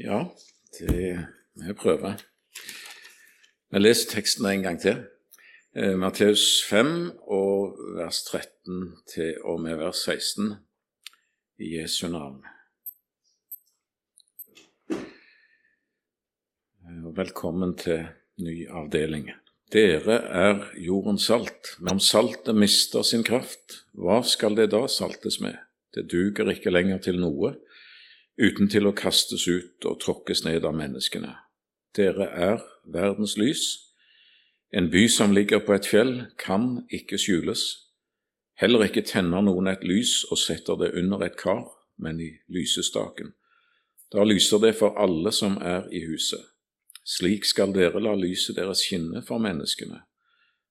Ja, det vi prøver. Vi leser teksten en gang til. Eh, Matteus 5 og vers 13 til og med vers 16 i Jesu navn. Eh, Velkommen til ny avdeling. Dere er jordens salt, men om saltet mister sin kraft, hva skal det da saltes med? Det duger ikke lenger til noe, uten til å kastes ut og tråkkes ned av menneskene. Dere er verdens lys. En by som ligger på et fjell, kan ikke skjules. Heller ikke tenner noen et lys og setter det under et kar, men i lysestaken. Da lyser det for alle som er i huset. Slik skal dere la lyset deres skinne for menneskene,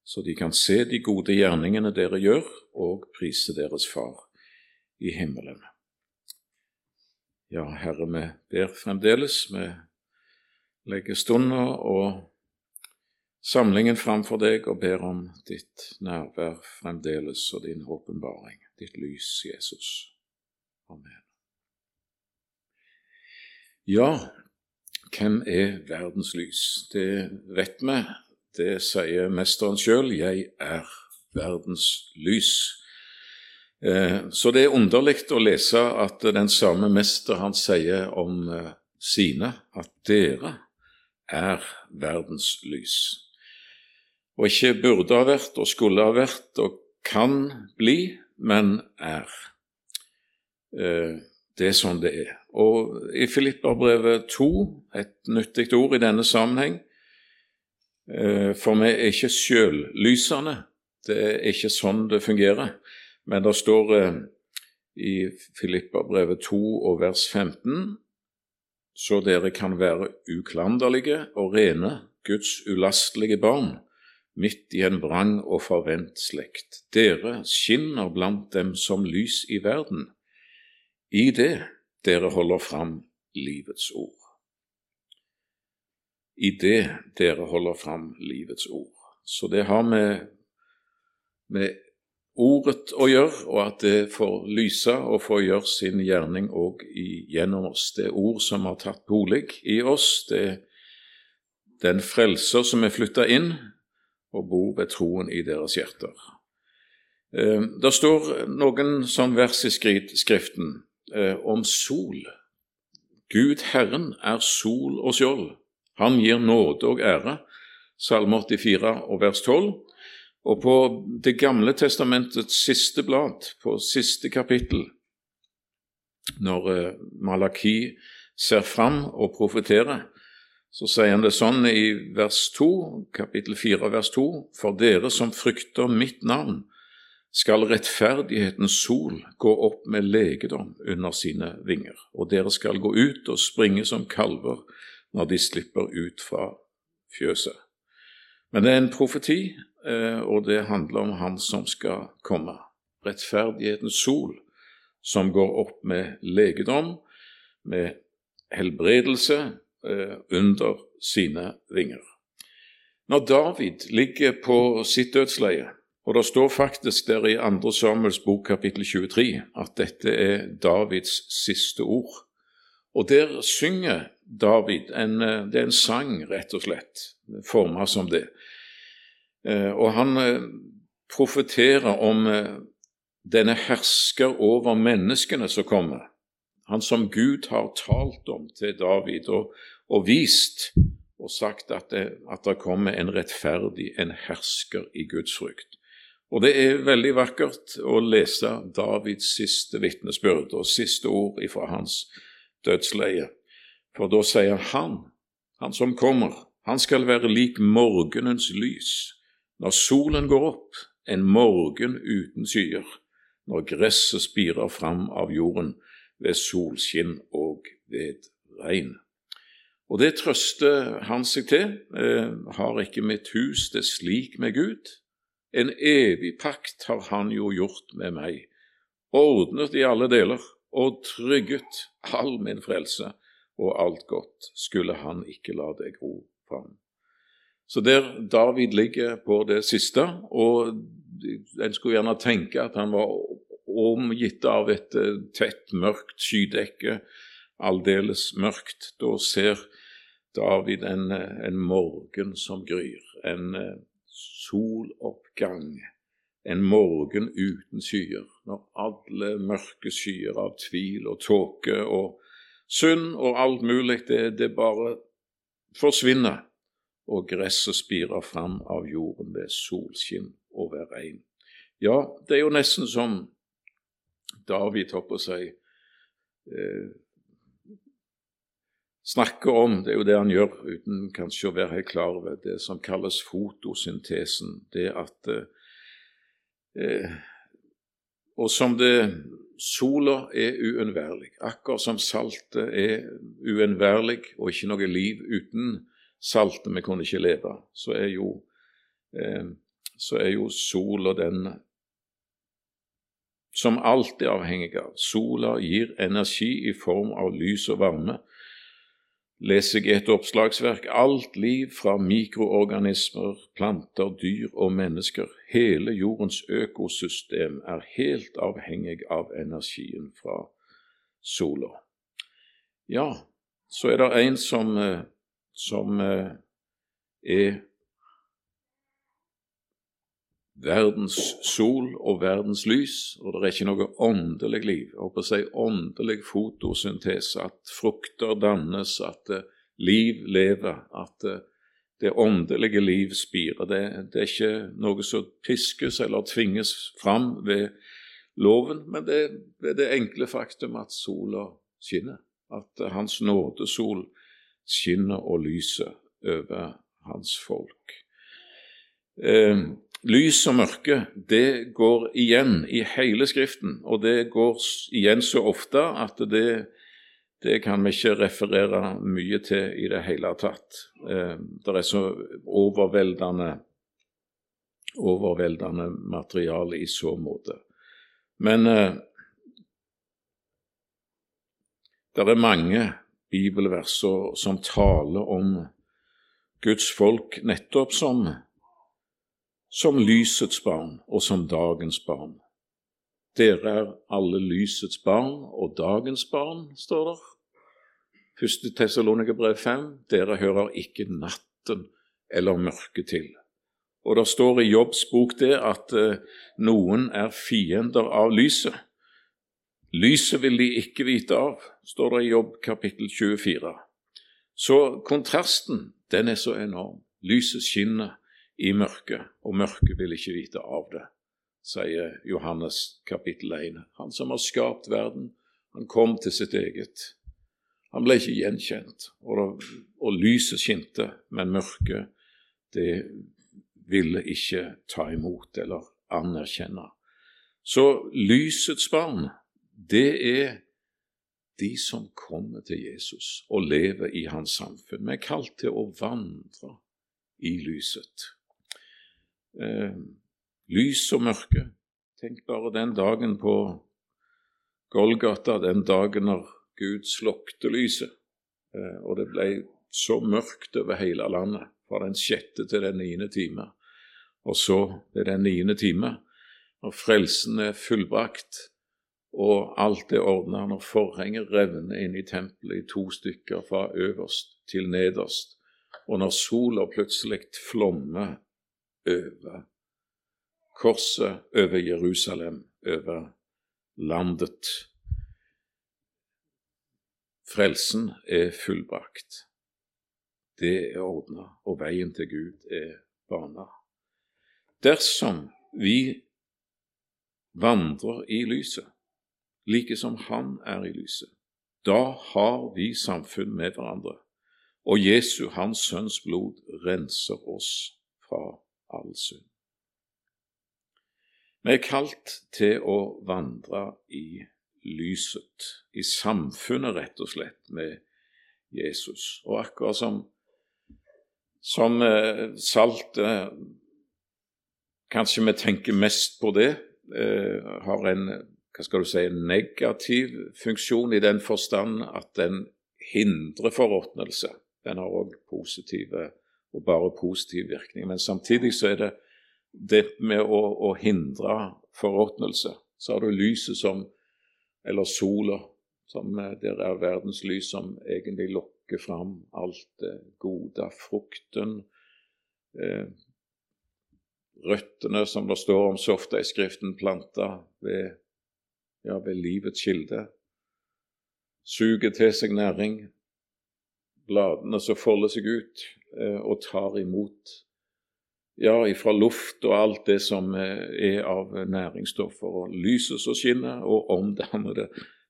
så de kan se de gode gjerningene dere gjør, og prise deres Far i himmelen. Ja, Herre, vi ber fremdeles. Vi legger stunda og samlingen framfor deg og ber om ditt nærvær fremdeles og din åpenbaring, ditt lys, Jesus. Amen. Ja, hvem er verdens lys? Det vet vi. Det sier Mesteren sjøl. Jeg er verdens lys. Eh, så det er underlig å lese at den samme mester han sier om eh, sine at dere er verdens lys. Og ikke burde ha vært og skulle ha vært og kan bli, men er. Eh, det er sånn det er. Og i Filipperbrevet 2, et nyttig ord i denne sammenheng For vi er ikke sjøllysende. Det er ikke sånn det fungerer. Men det står i Filipperbrevet 2 og vers 15 så dere kan være uklanderlige og rene, Guds ulastelige barn, midt i en vrang og forvent slekt. Dere skinner blant dem som lys i verden, i det dere holder fram livets ord. I det dere holder fram livets ord. Så det har med, med ordet å gjøre, og at det får lyse og får gjøre sin gjerning òg gjennom oss. Det ord som har tatt bolig i oss, det er den frelser som er flytta inn og bor ved troen i deres hjerter. Det står noen sånn vers i Skriften om sol. Gud Herren er sol og skjold. Han gir nåde og ære. Salme 84 og vers 12. Og på Det gamle testamentets siste blad, på siste kapittel, når Malaki ser fram og profeterer, så sier han det sånn i vers 2, kapittel 4, vers 2.: For dere som frykter mitt navn, skal rettferdighetens sol gå opp med legedom under sine vinger, og dere skal gå ut og springe som kalver når de slipper ut fra fjøset. Men det er en profeti, og det handler om Han som skal komme. Rettferdighetens sol, som går opp med legedom, med helbredelse under sine vinger. Når David ligger på sitt dødsleie, og det står faktisk der i 2. Samuels bok kapittel 23 at dette er Davids siste ord. Og der synger David en, Det er en sang, rett og slett, forma som det. Og han profeterer om denne hersker over menneskene som kommer. Han som Gud har talt om til David og, og vist og sagt at det, at det kommer en rettferdig, en hersker i Guds frykt. Og det er veldig vakkert å lese Davids siste vitnesbyrd og siste ord ifra hans dødsleie. For da sier han, han som kommer, han skal være lik morgenens lys, når solen går opp, en morgen uten skyer, når gresset spirer fram av jorden ved solskinn og ved regn. Og det trøster han seg til. Eh, har ikke mitt hus det slik med Gud? En evig pakt har han jo gjort med meg, ordnet i alle deler og trygget all min frelse, og alt godt skulle han ikke la det gro fram. Så der David ligger på det siste, og en skulle gjerne tenke at han var omgitt av et tett, mørkt skydekke aldeles mørkt. Da ser David en, en morgen som gryr, en eh, soloppgang, en morgen uten skyer, når alle mørke skyer av tvil og tåke og synd og alt mulig, det, det bare forsvinner, og gresset spirer fram av jorden ved solskinn og ved regn. Ja, det er jo nesten som David, holdt på å si, eh, snakker om, det er jo det han gjør uten kanskje å være helt klar over, det som kalles fotosyntesen. Det at eh, Og som det Sola er uunnværlig, akkurat som saltet er uunnværlig og ikke noe liv uten saltet. Vi kunne ikke leve. Så er jo, eh, så er jo sola den som alt er avhengig av. Sola gir energi i form av lys og varme leser jeg et oppslagsverk alt liv fra mikroorganismer, planter, dyr og mennesker, hele jordens økosystem er helt avhengig av energien fra sola. Ja, så er det en som, eh, som eh, er verdens sol og verdens lys, og det er ikke noe åndelig liv. Jeg håper å si åndelig fotosyntese, at frukter dannes, at uh, liv lever, at uh, det åndelige liv spirer. Det, det, er ikke noe som piskes eller tvinges fram ved loven, men det er det enkle faktum at sola skinner. At Hans nådesol skinner og lyser over hans folk. Eh, Lys og mørke det går igjen i hele Skriften, og det går igjen så ofte at det, det kan vi ikke referere mye til i det hele tatt. Eh, det er så overveldende, overveldende materiale i så måte. Men eh, det er mange bibelvers som taler om Guds folk nettopp som som lysets barn og som dagens barn. Dere er alle lysets barn og dagens barn, står der. Første Tessalonikerbrev 5. Dere hører ikke natten eller mørket til. Og det står i Jobbs bok det at eh, noen er fiender av lyset. Lyset vil de ikke vite av, står det i Jobb kapittel 24. Så kontrasten, den er så enorm. Lyset skinner, i mørket, og mørket vil ikke vite av det, sier Johannes kapittel 1. Han som har skapt verden, han kom til sitt eget. Han ble ikke gjenkjent, og, det, og lyset skinte, men mørket, det ville ikke ta imot eller anerkjenne. Så lysets barn, det er de som kommer til Jesus og lever i hans samfunn. Vi er kalt til å vandre i lyset eh, lys og mørke. Tenk bare den dagen på Golgata, den dagen når Gud slokte lyset, eh, og det ble så mørkt over hele landet fra den sjette til den niende time. Og så ved den niende time, når frelsen er fullbrakt og alt er ordna, når forhenget revner inn i tempelet i to stykker fra øverst til nederst, og når sola plutselig flommer over korset, over Jerusalem, over landet. Frelsen er fullbrakt. Det er ordna, og veien til Gud er bana. Dersom vi vandrer i lyset, like som Han er i lyset, da har vi samfunn med hverandre, og Jesu, Hans Sønns blod, renser oss fra all synd. Vi er kalt til å vandre i lyset, i samfunnet rett og slett, med Jesus. Og akkurat som, som eh, salt eh, Kanskje vi tenker mest på det, eh, har en hva skal du si, negativ funksjon i den forstand at den hindrer forråtnelse. Den har òg positive og bare positiv virkning. Men samtidig så er det det med å, å hindre forråtnelse. Så har du lyset som, eller sola, som eh, der er verdens lys som egentlig lokker fram alt det gode. Frukten, eh, røttene, som det står om så ofte i Skriften, planta ved, ja, ved livets kilde. Suger til seg næring. Bladene som folder seg ut eh, og tar imot ja, ifra luft og alt det som eh, er av næringsstoffer. Og lyset som skinner, og omdanner det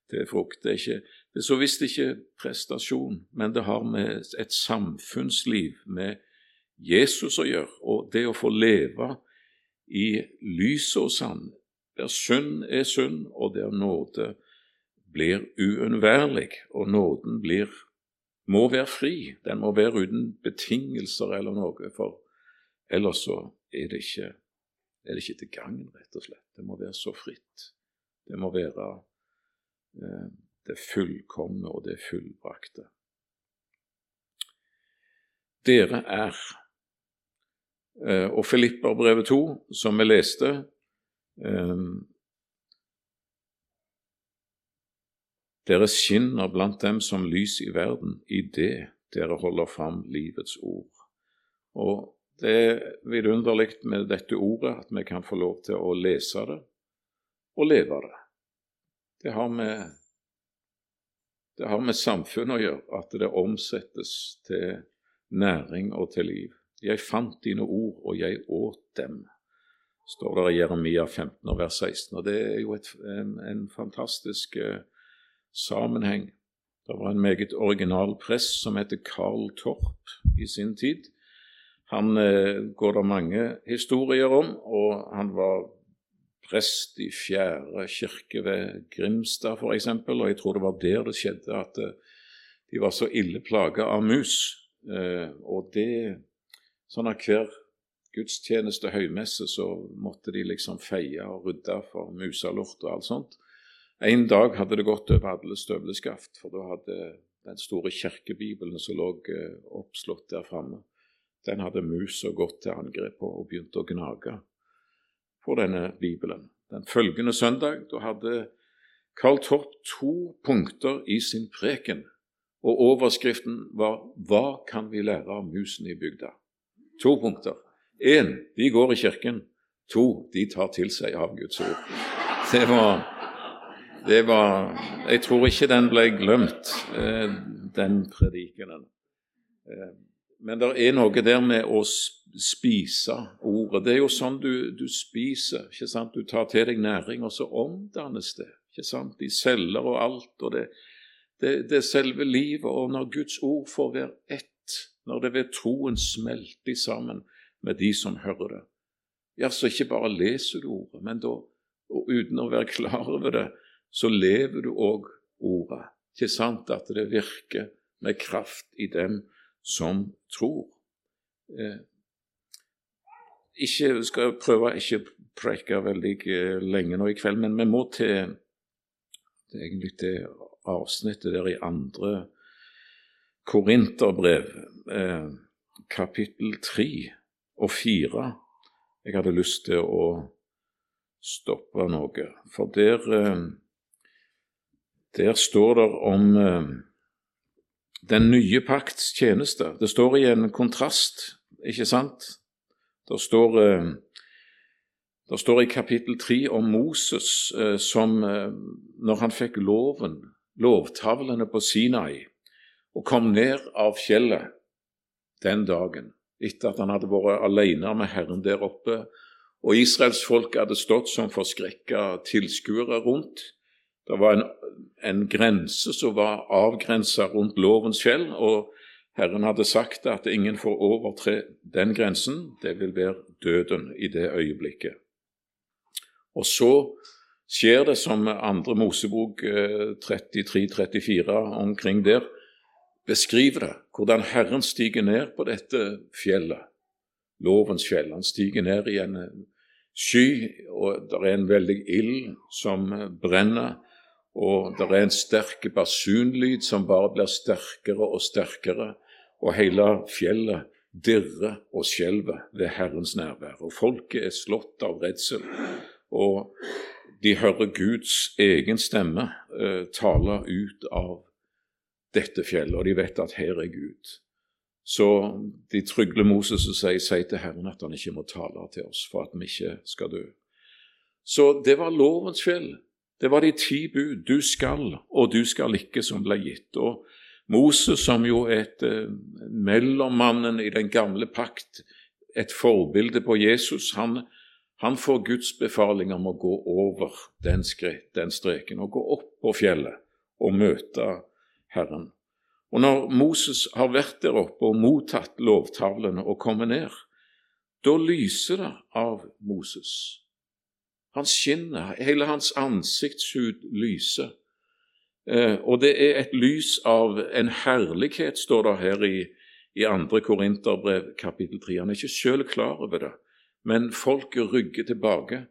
til frukt. Det er, ikke, det er så visst ikke prestasjon, men det har med et samfunnsliv med Jesus å gjøre. Og det å få leve i lyset hos Han, der synd er synd, og der nåde blir uunnværlig, og nåden blir, må være fri. Den må være uten betingelser eller noe, for ellers så er det ikke, er det ikke til gagn, rett og slett. Det må være så fritt. Det må være eh, det fullkomne og det fullbrakte. Dere er Eh, og Filipperbrevet 2, som vi leste Dere skinner blant dem som lys i verden, i det dere holder fram livets ord. Og Det er vidunderlig med dette ordet at vi kan få lov til å lese det og leve det. Det har med, det har med samfunnet å gjøre, at det omsettes til næring og til liv. Jeg fant dine ord, og jeg åt dem, står det i Jeremia 15, vers 16. Og Det er jo et, en, en, fantastisk eh, sammenheng. Det var en meget original prest som heter Carl Torp i sin tid. Han eh, går det mange historier om, og han var prest i Fjerde kirke ved Grimstad f.eks., og jeg tror det var der det skjedde at eh, de var så ille plaga av mus. Eh, og det Sånn at hver gudstjeneste høymesse så måtte de liksom feie og rydde for muselort og alt sånt. En dag hadde det gått over alle støvleskaft, for da hadde den store kirkebibelen som lå eh, oppslått der framme, den hadde musa gått til angrep på og begynt å gnage på denne bibelen. Den følgende søndag da hadde Karl Torp to punkter i sin preken, og overskriften var 'Hva kan vi lære av musen i bygda'? To punkter. Én, de går i kirken. To, de tar til seg av Guds ord. Det var, det var Jeg tror ikke den ble glemt, eh, den predikenen. Eh, men det er noe der med å spise ordet. Det er jo sånn du, du spiser. ikke sant? Du tar til deg næring, og så omdannes det. ikke sant? De celler og alt. og det, det, det er selve livet. Og når Guds ord får være ett når det ved troen smelter sammen med de som hører det. Ja, så ikke bare leser du ordet, men da, og uten å være klar over det, så lever du òg ordet. Ikke sant at det virker med kraft i dem som tror. Eh, ikke skal prøve ikke preke veldig eh, lenge nå i kveld, men vi må til det er egentlig det avsnittet der i andre Korinterbrev, eh, kapittel 3 og fire Jeg hadde lyst til å stoppe noe, for der, eh, der står det om eh, den nye pakts tjeneste. Det står i en kontrast, ikke sant? Det står, eh, det står i kapittel 3 om Moses som, når han fikk loven, lovtavlene på Sinai, og kom ned av fjellet den dagen, etter at han hadde vært alene med Herren der oppe, og Israels folk hadde stått som forskrekka tilskuere rundt. Det var en, en grense som var avgrensa rundt lovens fjell, og Herren hadde sagt at ingen får overtre den grensen. Det vil være døden i det øyeblikket. Og så skjer det som andre Mosebok 33-34 eh, omkring der, beskriver det, hvordan Herren stiger ned på dette fjellet, lovens fjell. Han stiger ned i en eh, sky, og det er en veldig ild som eh, brenner. Og det er en sterk basunlyd som bare blir sterkere og sterkere, og hele fjellet dirrer og skjelver ved Herrens nærvær. Og folket er slått av redsel. Og de hører Guds egen stemme eh, tale ut av dette fjellet, og de vet at her er Gud. Så de trygler Moses og sier, sier til Herren at han ikke må tale til oss for at vi ikke skal dø. Så det var lovens fjell. Det var de ti bud. Du skal, og du skal ikke, som ble gitt. Og Moses, som jo er et eh, mellommannen i den gamle pakt, et forbilde på Jesus, han, han får Guds befaling om å gå over den, skre, den streken og gå opp på fjellet og møte Herren. Og når Moses har vært der oppe og mottatt lovtavlene og kommet ned, da lyser det av Moses. Han skinner, hele hans ansiktshud lyser. Eh, og det er et lys av en herlighet, står det her i, i 2. Korinterbrev kapittel 3. Han er ikke selv klar over det, men folket rygger tilbake,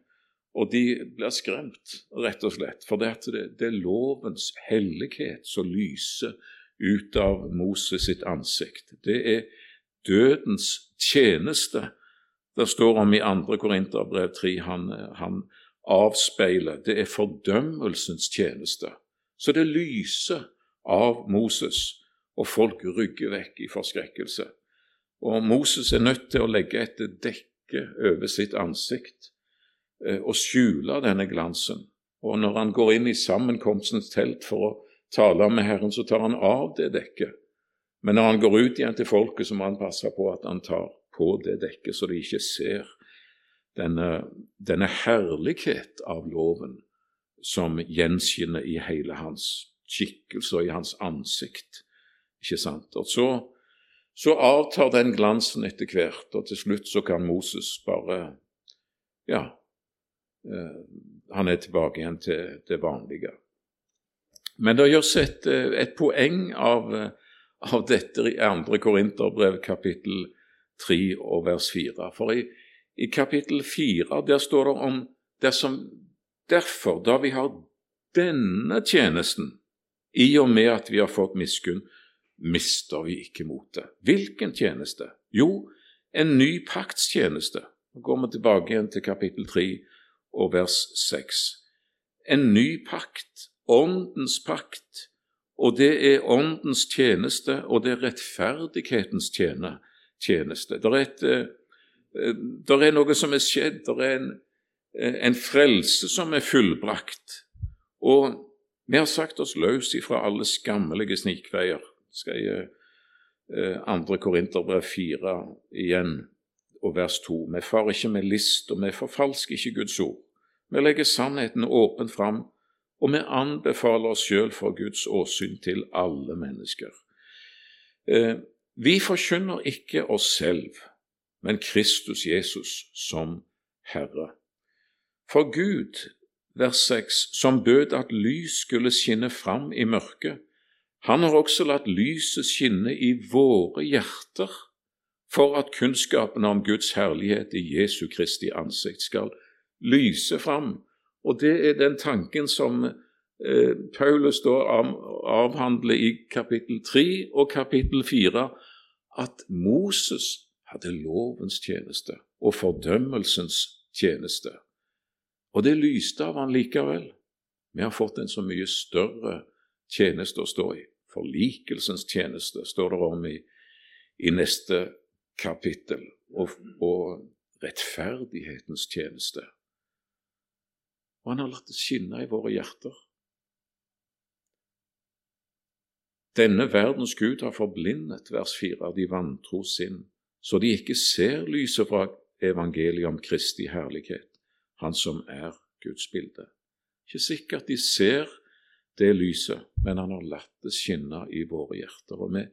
og de blir skremt, rett og slett. For det, det er lovens hellighet som lyser ut av Moses sitt ansikt. Det er dødens tjeneste det står om i 2. Korinterbrev 3. Han, han avspeiler. Det er fordømmelsens tjeneste. Så det lyser av Moses, og folk rygger vekk i forskrekkelse. Og Moses er nødt til å legge et dekke over sitt ansikt og skjule denne glansen. Og når han går inn i sammenkomstens telt for å tale med Herren, så tar han av det dekket. Men når han går ut igjen til folket, så må han passe på at han tar på det dekket, så de ikke ser denne, denne herlighet av loven som gjenskinner i hele hans skikkelse og i hans ansikt. Ikke sant? Og så, så avtar den glansen etter hvert, og til slutt så kan Moses bare Ja, eh, han er tilbake igjen til det vanlige. Men det gjøres et, eh, et poeng av, eh, av, dette i 2. Korinterbrev kapittel 3 og vers 4. For i, i kapittel 4 der står det om dersom derfor, da vi har denne tjenesten, i og med at vi har fått miskunn, mister vi ikke motet. Hvilken tjeneste? Jo, en ny paktstjeneste. Nå går vi tilbake igjen til kapittel 3 og vers 6. En ny pakt åndens pakt, og det er åndens tjeneste, og det er rettferdighetens tjeneste. Det er, eh, er noe som er skjedd, det er en, eh, en frelse som er fullbrakt. Og vi har sagt oss løs ifra alle skammelige snikveier. Skal jeg eh, andre Korinterbrev 4 igjen, og vers 2. Vi farer ikke med list, og vi forfalsker ikke Guds ord. Vi legger sannheten åpent fram og vi anbefaler oss sjøl for Guds åsyn til alle mennesker. Eh, vi forkynner ikke oss selv, men Kristus Jesus som Herre. For Gud, vers 6, som bød at lys skulle skinne fram i mørket, han har også latt lyset skinne i våre hjerter, for at kunnskapen om Guds herlighet i Jesu Kristi ansikt skal lyse fram og det er den tanken som eh, Paulus da avhandler i kapittel 3 og kapittel 4, at Moses hadde lovens tjeneste og fordømmelsens tjeneste. Og det lyste av han likevel. Vi har fått en så mye større tjeneste å stå i. Forlikelsens tjeneste står det om i, i neste kapittel, og, og rettferdighetens tjeneste og han har latt det skinne i våre hjerter. Denne verdens Gud har forblindet, vers 4, av de vantro sinn, så de ikke ser lyset fra evangeliet om Kristi herlighet, Han som er Guds bilde. Ikke sikkert de ser det lyset, men han har latt det skinne i våre hjerter. Og vi,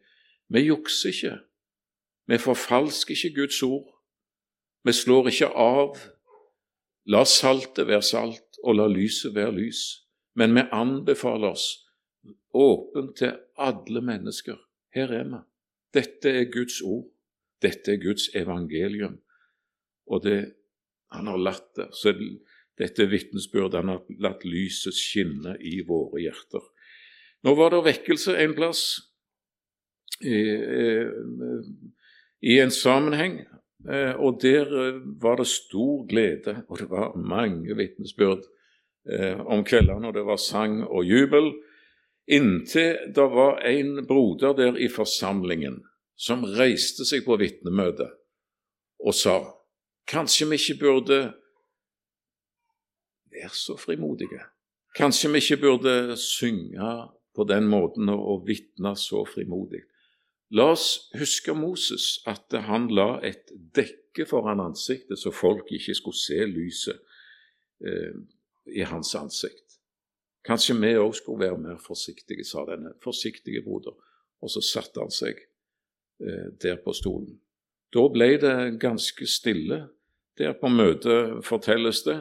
vi jukser ikke. Vi forfalsker ikke Guds ord. Vi slår ikke av. La saltet være salt og la lyset være lys. Men vi anbefaler oss åpent til alle mennesker. Her er vi. Dette er Guds ord. Dette er Guds evangelium. Og det, han har latt det. Så dette vitnesbyrdet. Han har latt lyset skinne i våre hjerter. Nå var det vekkelse en plass i, en sammenheng. Eh, og der eh, var det stor glede, og det var mange vitnesbyrd eh, om kveldene, og det var sang og jubel, inntil det var en broder der i forsamlingen som reiste seg på vitnemøtet og sa kanskje vi ikke burde være så frimodige. Kanskje vi ikke burde synge på den måten og vitne så frimodig. La oss huske Moses, at han la et dekke foran ansiktet så folk ikke skulle se lyset eh, i hans ansikt. Kanskje vi òg skulle være mer forsiktige, sa denne forsiktige broder. Og så satte han seg eh, der på stolen. Da ble det ganske stille der på møtet, fortelles det.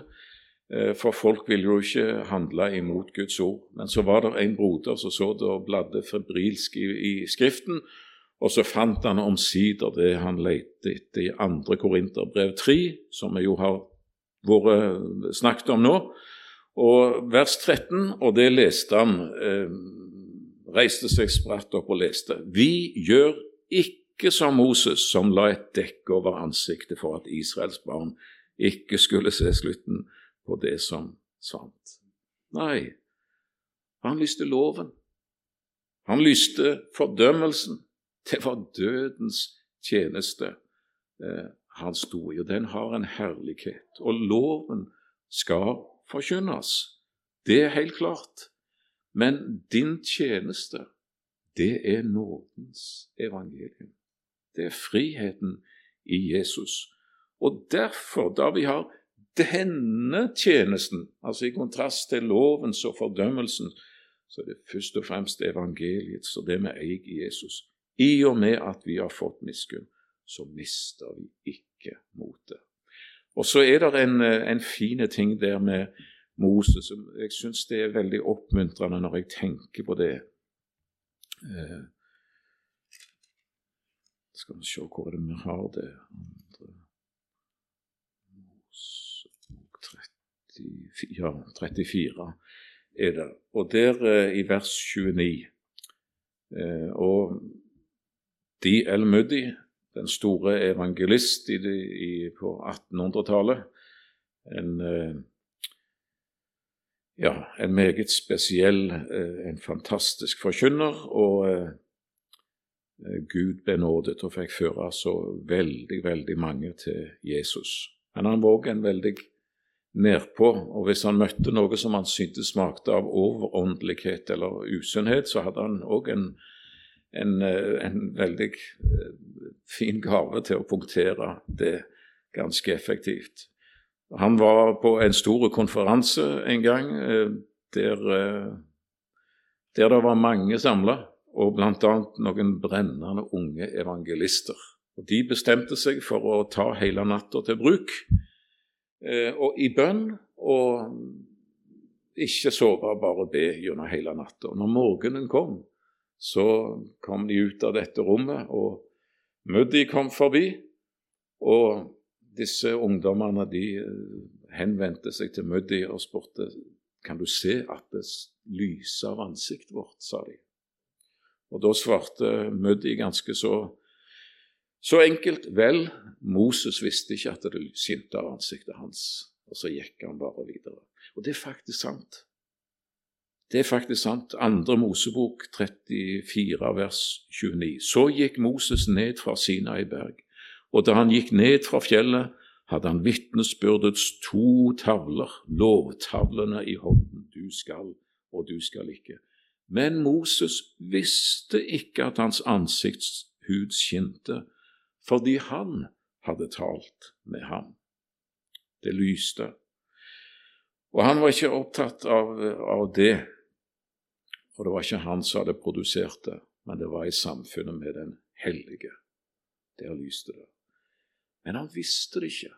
Eh, for folk ville jo ikke handle imot Guds ord. Men så var det en broder som så det og bladde febrilsk i, i Skriften, og så fant han omsider det han lette etter i 2. Korinterbrev 3, som vi jo har vært snakket om nå, og vers 13, og det leste han. Eh, reiste seg spratt opp og leste. Vi gjør ikke som Moses, som la et dekke over ansiktet for at Israels barn ikke skulle se slutten på det som svant. Nei, han lyste loven. Han lyste fordømmelsen. Det var dødens tjeneste eh, han sto i, og den har en herlighet. Og loven skal forkynnes. Det er helt klart. Men din tjeneste, det er nådens evangelium. Det er friheten i Jesus. Og derfor, da vi har denne tjenesten, altså i kontrast til lovens og fordømmelsen, så er det først og fremst evangeliets og det vi eier i Jesus. I og med at vi har fått miskunn, så mister vi ikke motet. Og så er det en, en fin ting der med Moses. Jeg syns det er veldig oppmuntrende når jeg tenker på det. Eh, skal vi se hvor er vi har det andre Mosebok 34, ja, 34 er det. Og der eh, i vers 29 eh, Og de El-Muddi den store evangelist i, i, på 1800-tallet. En, eh, ja, en meget spesiell, eh, en fantastisk forkynner, og eh, Gud benådet og fikk føre så veldig, veldig mange til Jesus. Men han var òg en veldig nedpå, og hvis han møtte noe som han syntes smakte av overåndelighet eller usunnhet, så hadde han òg en en, eh, en, veldig eh, fin gave til å punktere det ganske effektivt. Han var på en stor konferanse en gang eh, der, der det var mange samla, og bl.a. noen brennende unge evangelister. Og De bestemte seg for å ta hele natta til bruk, og i bønn, og ikke sove, bare be gjennom hele natta. Når morgenen kom, så kom de ut av dette rommet, og Muddy kom forbi. Og disse ungdommene de eh, henvendte seg til Muddy og spurte kan du se at det lyser av ansiktet vårt, sa de. Og Da svarte Muddy ganske så, så enkelt vel, Moses visste ikke at det skinte av ansiktet hans. Og så gikk han bare videre. Og det er faktisk sant. Det er faktisk sant. Andre Mosebok 34 vers 29. Så gikk Moses ned fra Sinai berg, og da han gikk ned fra fjellet, hadde han vitnesbyrdets to tavler, lovtavlene i hånden. Du skal, og du skal ikke. Men Moses visste ikke at hans ansiktshud skinte, fordi han hadde talt med ham. Det lyste. Og han var ikke opptatt av, av det, for det var ikke han som hadde produsert det, men det var i samfunnet med den hellige. Der lyste det. Men han visste det ikke.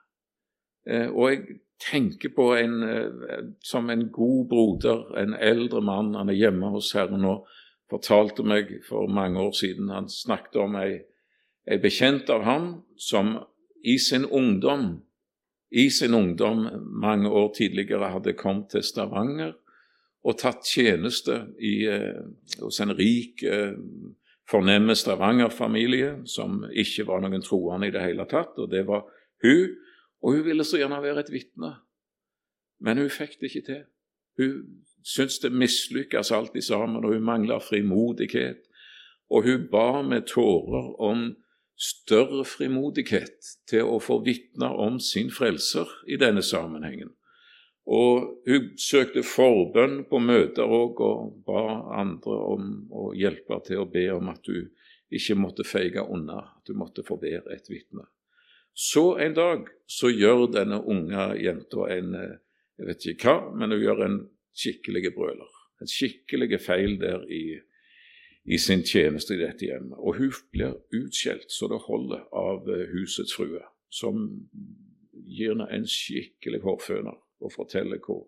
Eh, og jeg tenker på en eh, som en god broder, en eldre mann, han er hjemme hos Herren nå, fortalte meg for mange år siden Han snakket om ei, ei bekjent av ham som i sin ungdom i sin ungdom mange år tidligere hadde kommet til Stavanger og tatt tjeneste i, eh, hos en rik, eh, fornemme Stavanger-familie som ikke var noen troende i det hele tatt, og det var hun. Og hun ville så gjerne være et vitne, men hun fikk det ikke til. Hun syntes det mislykkes alltid sammen, og hun mangla frimodighet. Og hun ba med tårer om større frimodighet til å få vitne om sin frelser i denne sammenhengen. Og hun søkte forbønn på møter òg, og ba andre om å hjelpe til å be om at du ikke måtte feige unna, at du måtte få være et vitne. Så en dag så gjør denne unge jenta en jeg vet ikke hva, men hun gjør en skikkelig brøler. En skikkelig feil der i, i sin tjeneste i dette hjemmet. Og hun blir utskjelt så det holder av eh, husets frue, som gir henne en skikkelig hårføner og forteller hvor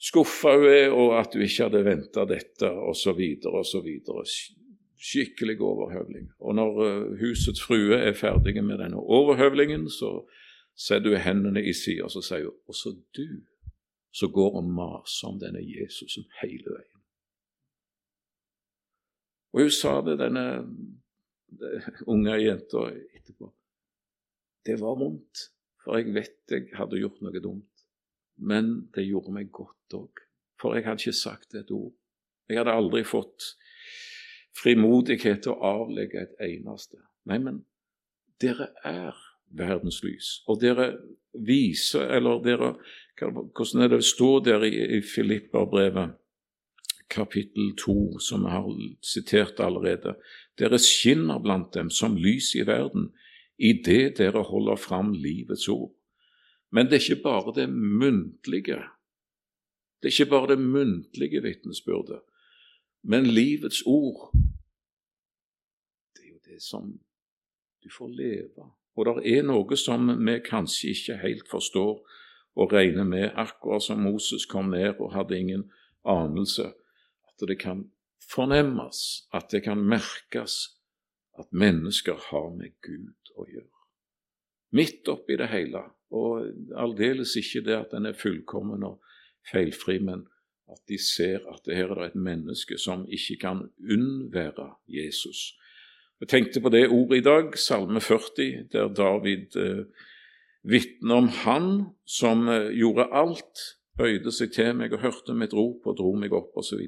skuffa hun er, og at hun ikke hadde venta dette, osv., osv. Skikkelig overhøvling. Og når eh, husets frue er ferdige med denne overhøvlingen, så setter hun hendene i sida og så sier hun, også du som går og maser om denne Jesusen hele veien. Og hun sa det, denne unge jenta etterpå. Det var vondt, for jeg vet jeg hadde gjort noe dumt. Men det gjorde meg godt òg, for jeg hadde ikke sagt et ord. Jeg hadde aldri fått frimodighet til å avlegge et eneste. Nei, men dere er verdens lys, og dere viser, eller dere Hvordan er det står der i, i Filipperbrevet? kapittel 2, som jeg har sitert allerede. Dere skinner blant dem som lys i verden, idet dere holder fram livets ord. Men det er ikke bare det muntlige. Det er ikke bare det muntlige vitnesbyrdet, men livets ord. Det er jo det som du får leve. Og det er noe som vi kanskje ikke helt forstår og regner med, akkurat som Moses kom ned og hadde ingen anelse at det kan fornemmes, at det kan merkes at mennesker har med Gud å gjøre. Midt oppi det hele, og aldeles ikke det at den er fullkommen og feilfri, men at de ser at det her er et menneske som ikke kan unnvære Jesus. Jeg tenkte på det ordet i dag, Salme 40, der David eh, vitner om Han som eh, gjorde alt bøyde seg til meg og hørte mitt rop og dro meg opp, osv.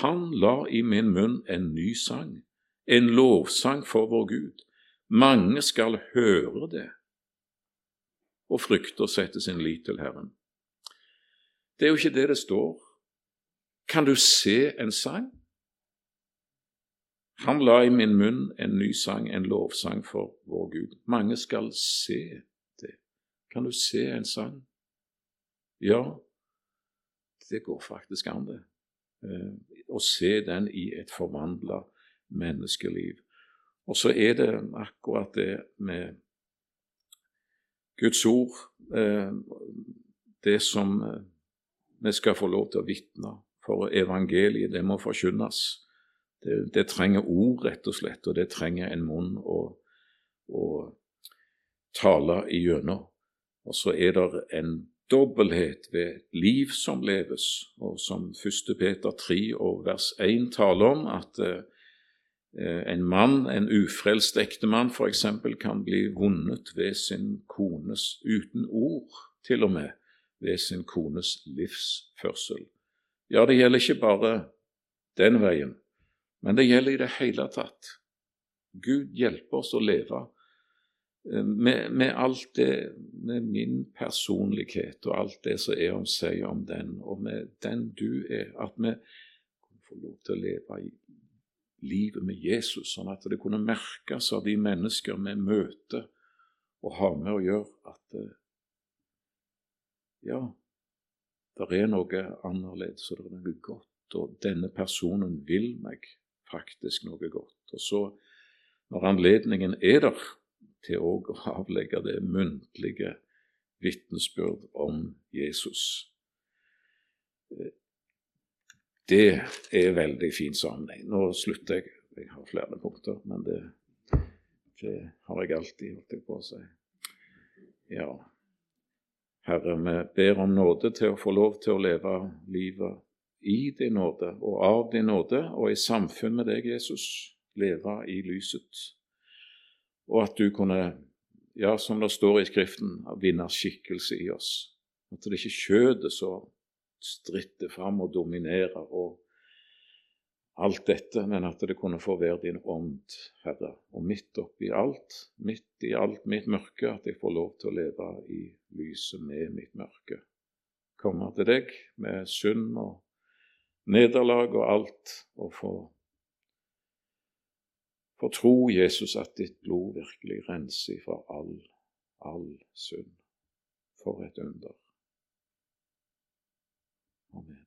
Han la i min munn en ny sang, en lovsang for vår Gud. Mange skal høre det og frykter å sette sin lit til Herren. Det er jo ikke det det står. Kan du se en sang? Han la i min munn en ny sang, en lovsang for vår Gud. Mange skal se det. Kan du se en sang? Ja, det går faktisk an, det. Eh, å se den i et forvandla menneskeliv. Og så er det akkurat det med Guds ord, eh, det som eh, vi skal få lov til å vitne. For evangeliet, det må forkynnes. Det, det, trenger ord, rett og slett, og det trenger en munn å, å tale igjennom. Og så er det en dobbelthet ved liv som leves, og som 1. Peter 3 og vers 1 taler om, at eh, en mann, en ufrelst ektemann f.eks., kan bli vunnet ved sin kones uten ord, til og med ved sin kones livsførsel. Ja, det gjelder ikke bare den veien, men det gjelder i det hele tatt. Gud hjelper oss å leve Eh, med, med, alt det, med min personlighet og alt det som er om seg om den, og med den du er, at vi får lov til å leve i livet med Jesus, sånn at det kunne merkes av de mennesker vi møter og har med å gjøre, at eh, ja, det er noe annerledes, og det er noe godt, og denne personen vil meg faktisk noe godt. Og så, når anledningen er der, til å avlegge det muntlige vitnesbyrd om Jesus. Det er veldig fin sammenheng. Nå slutter jeg. Jeg har flere punkter, men det, det har jeg alltid, holdt på å si. Ja, Herre, vi ber om nåde til å få lov til å leve livet i din nåde og av din nåde, og i samfunn med deg, Jesus, leve i lyset og at du kunne, ja, som det står i Skriften, vinne skikkelse i oss. At det ikke er kjødet som stritter fram og dominerer og alt dette, men at det kunne få være din ånd, Herre. Og midt oppi alt, midt i alt mitt mørke, at jeg får lov til å leve i lyset med mitt mørke. Komme til deg med synd og nederlag og alt, og få få tro, Jesus, at ditt blod virkelig renser fra all, all synd. For et under. Oh, Amen.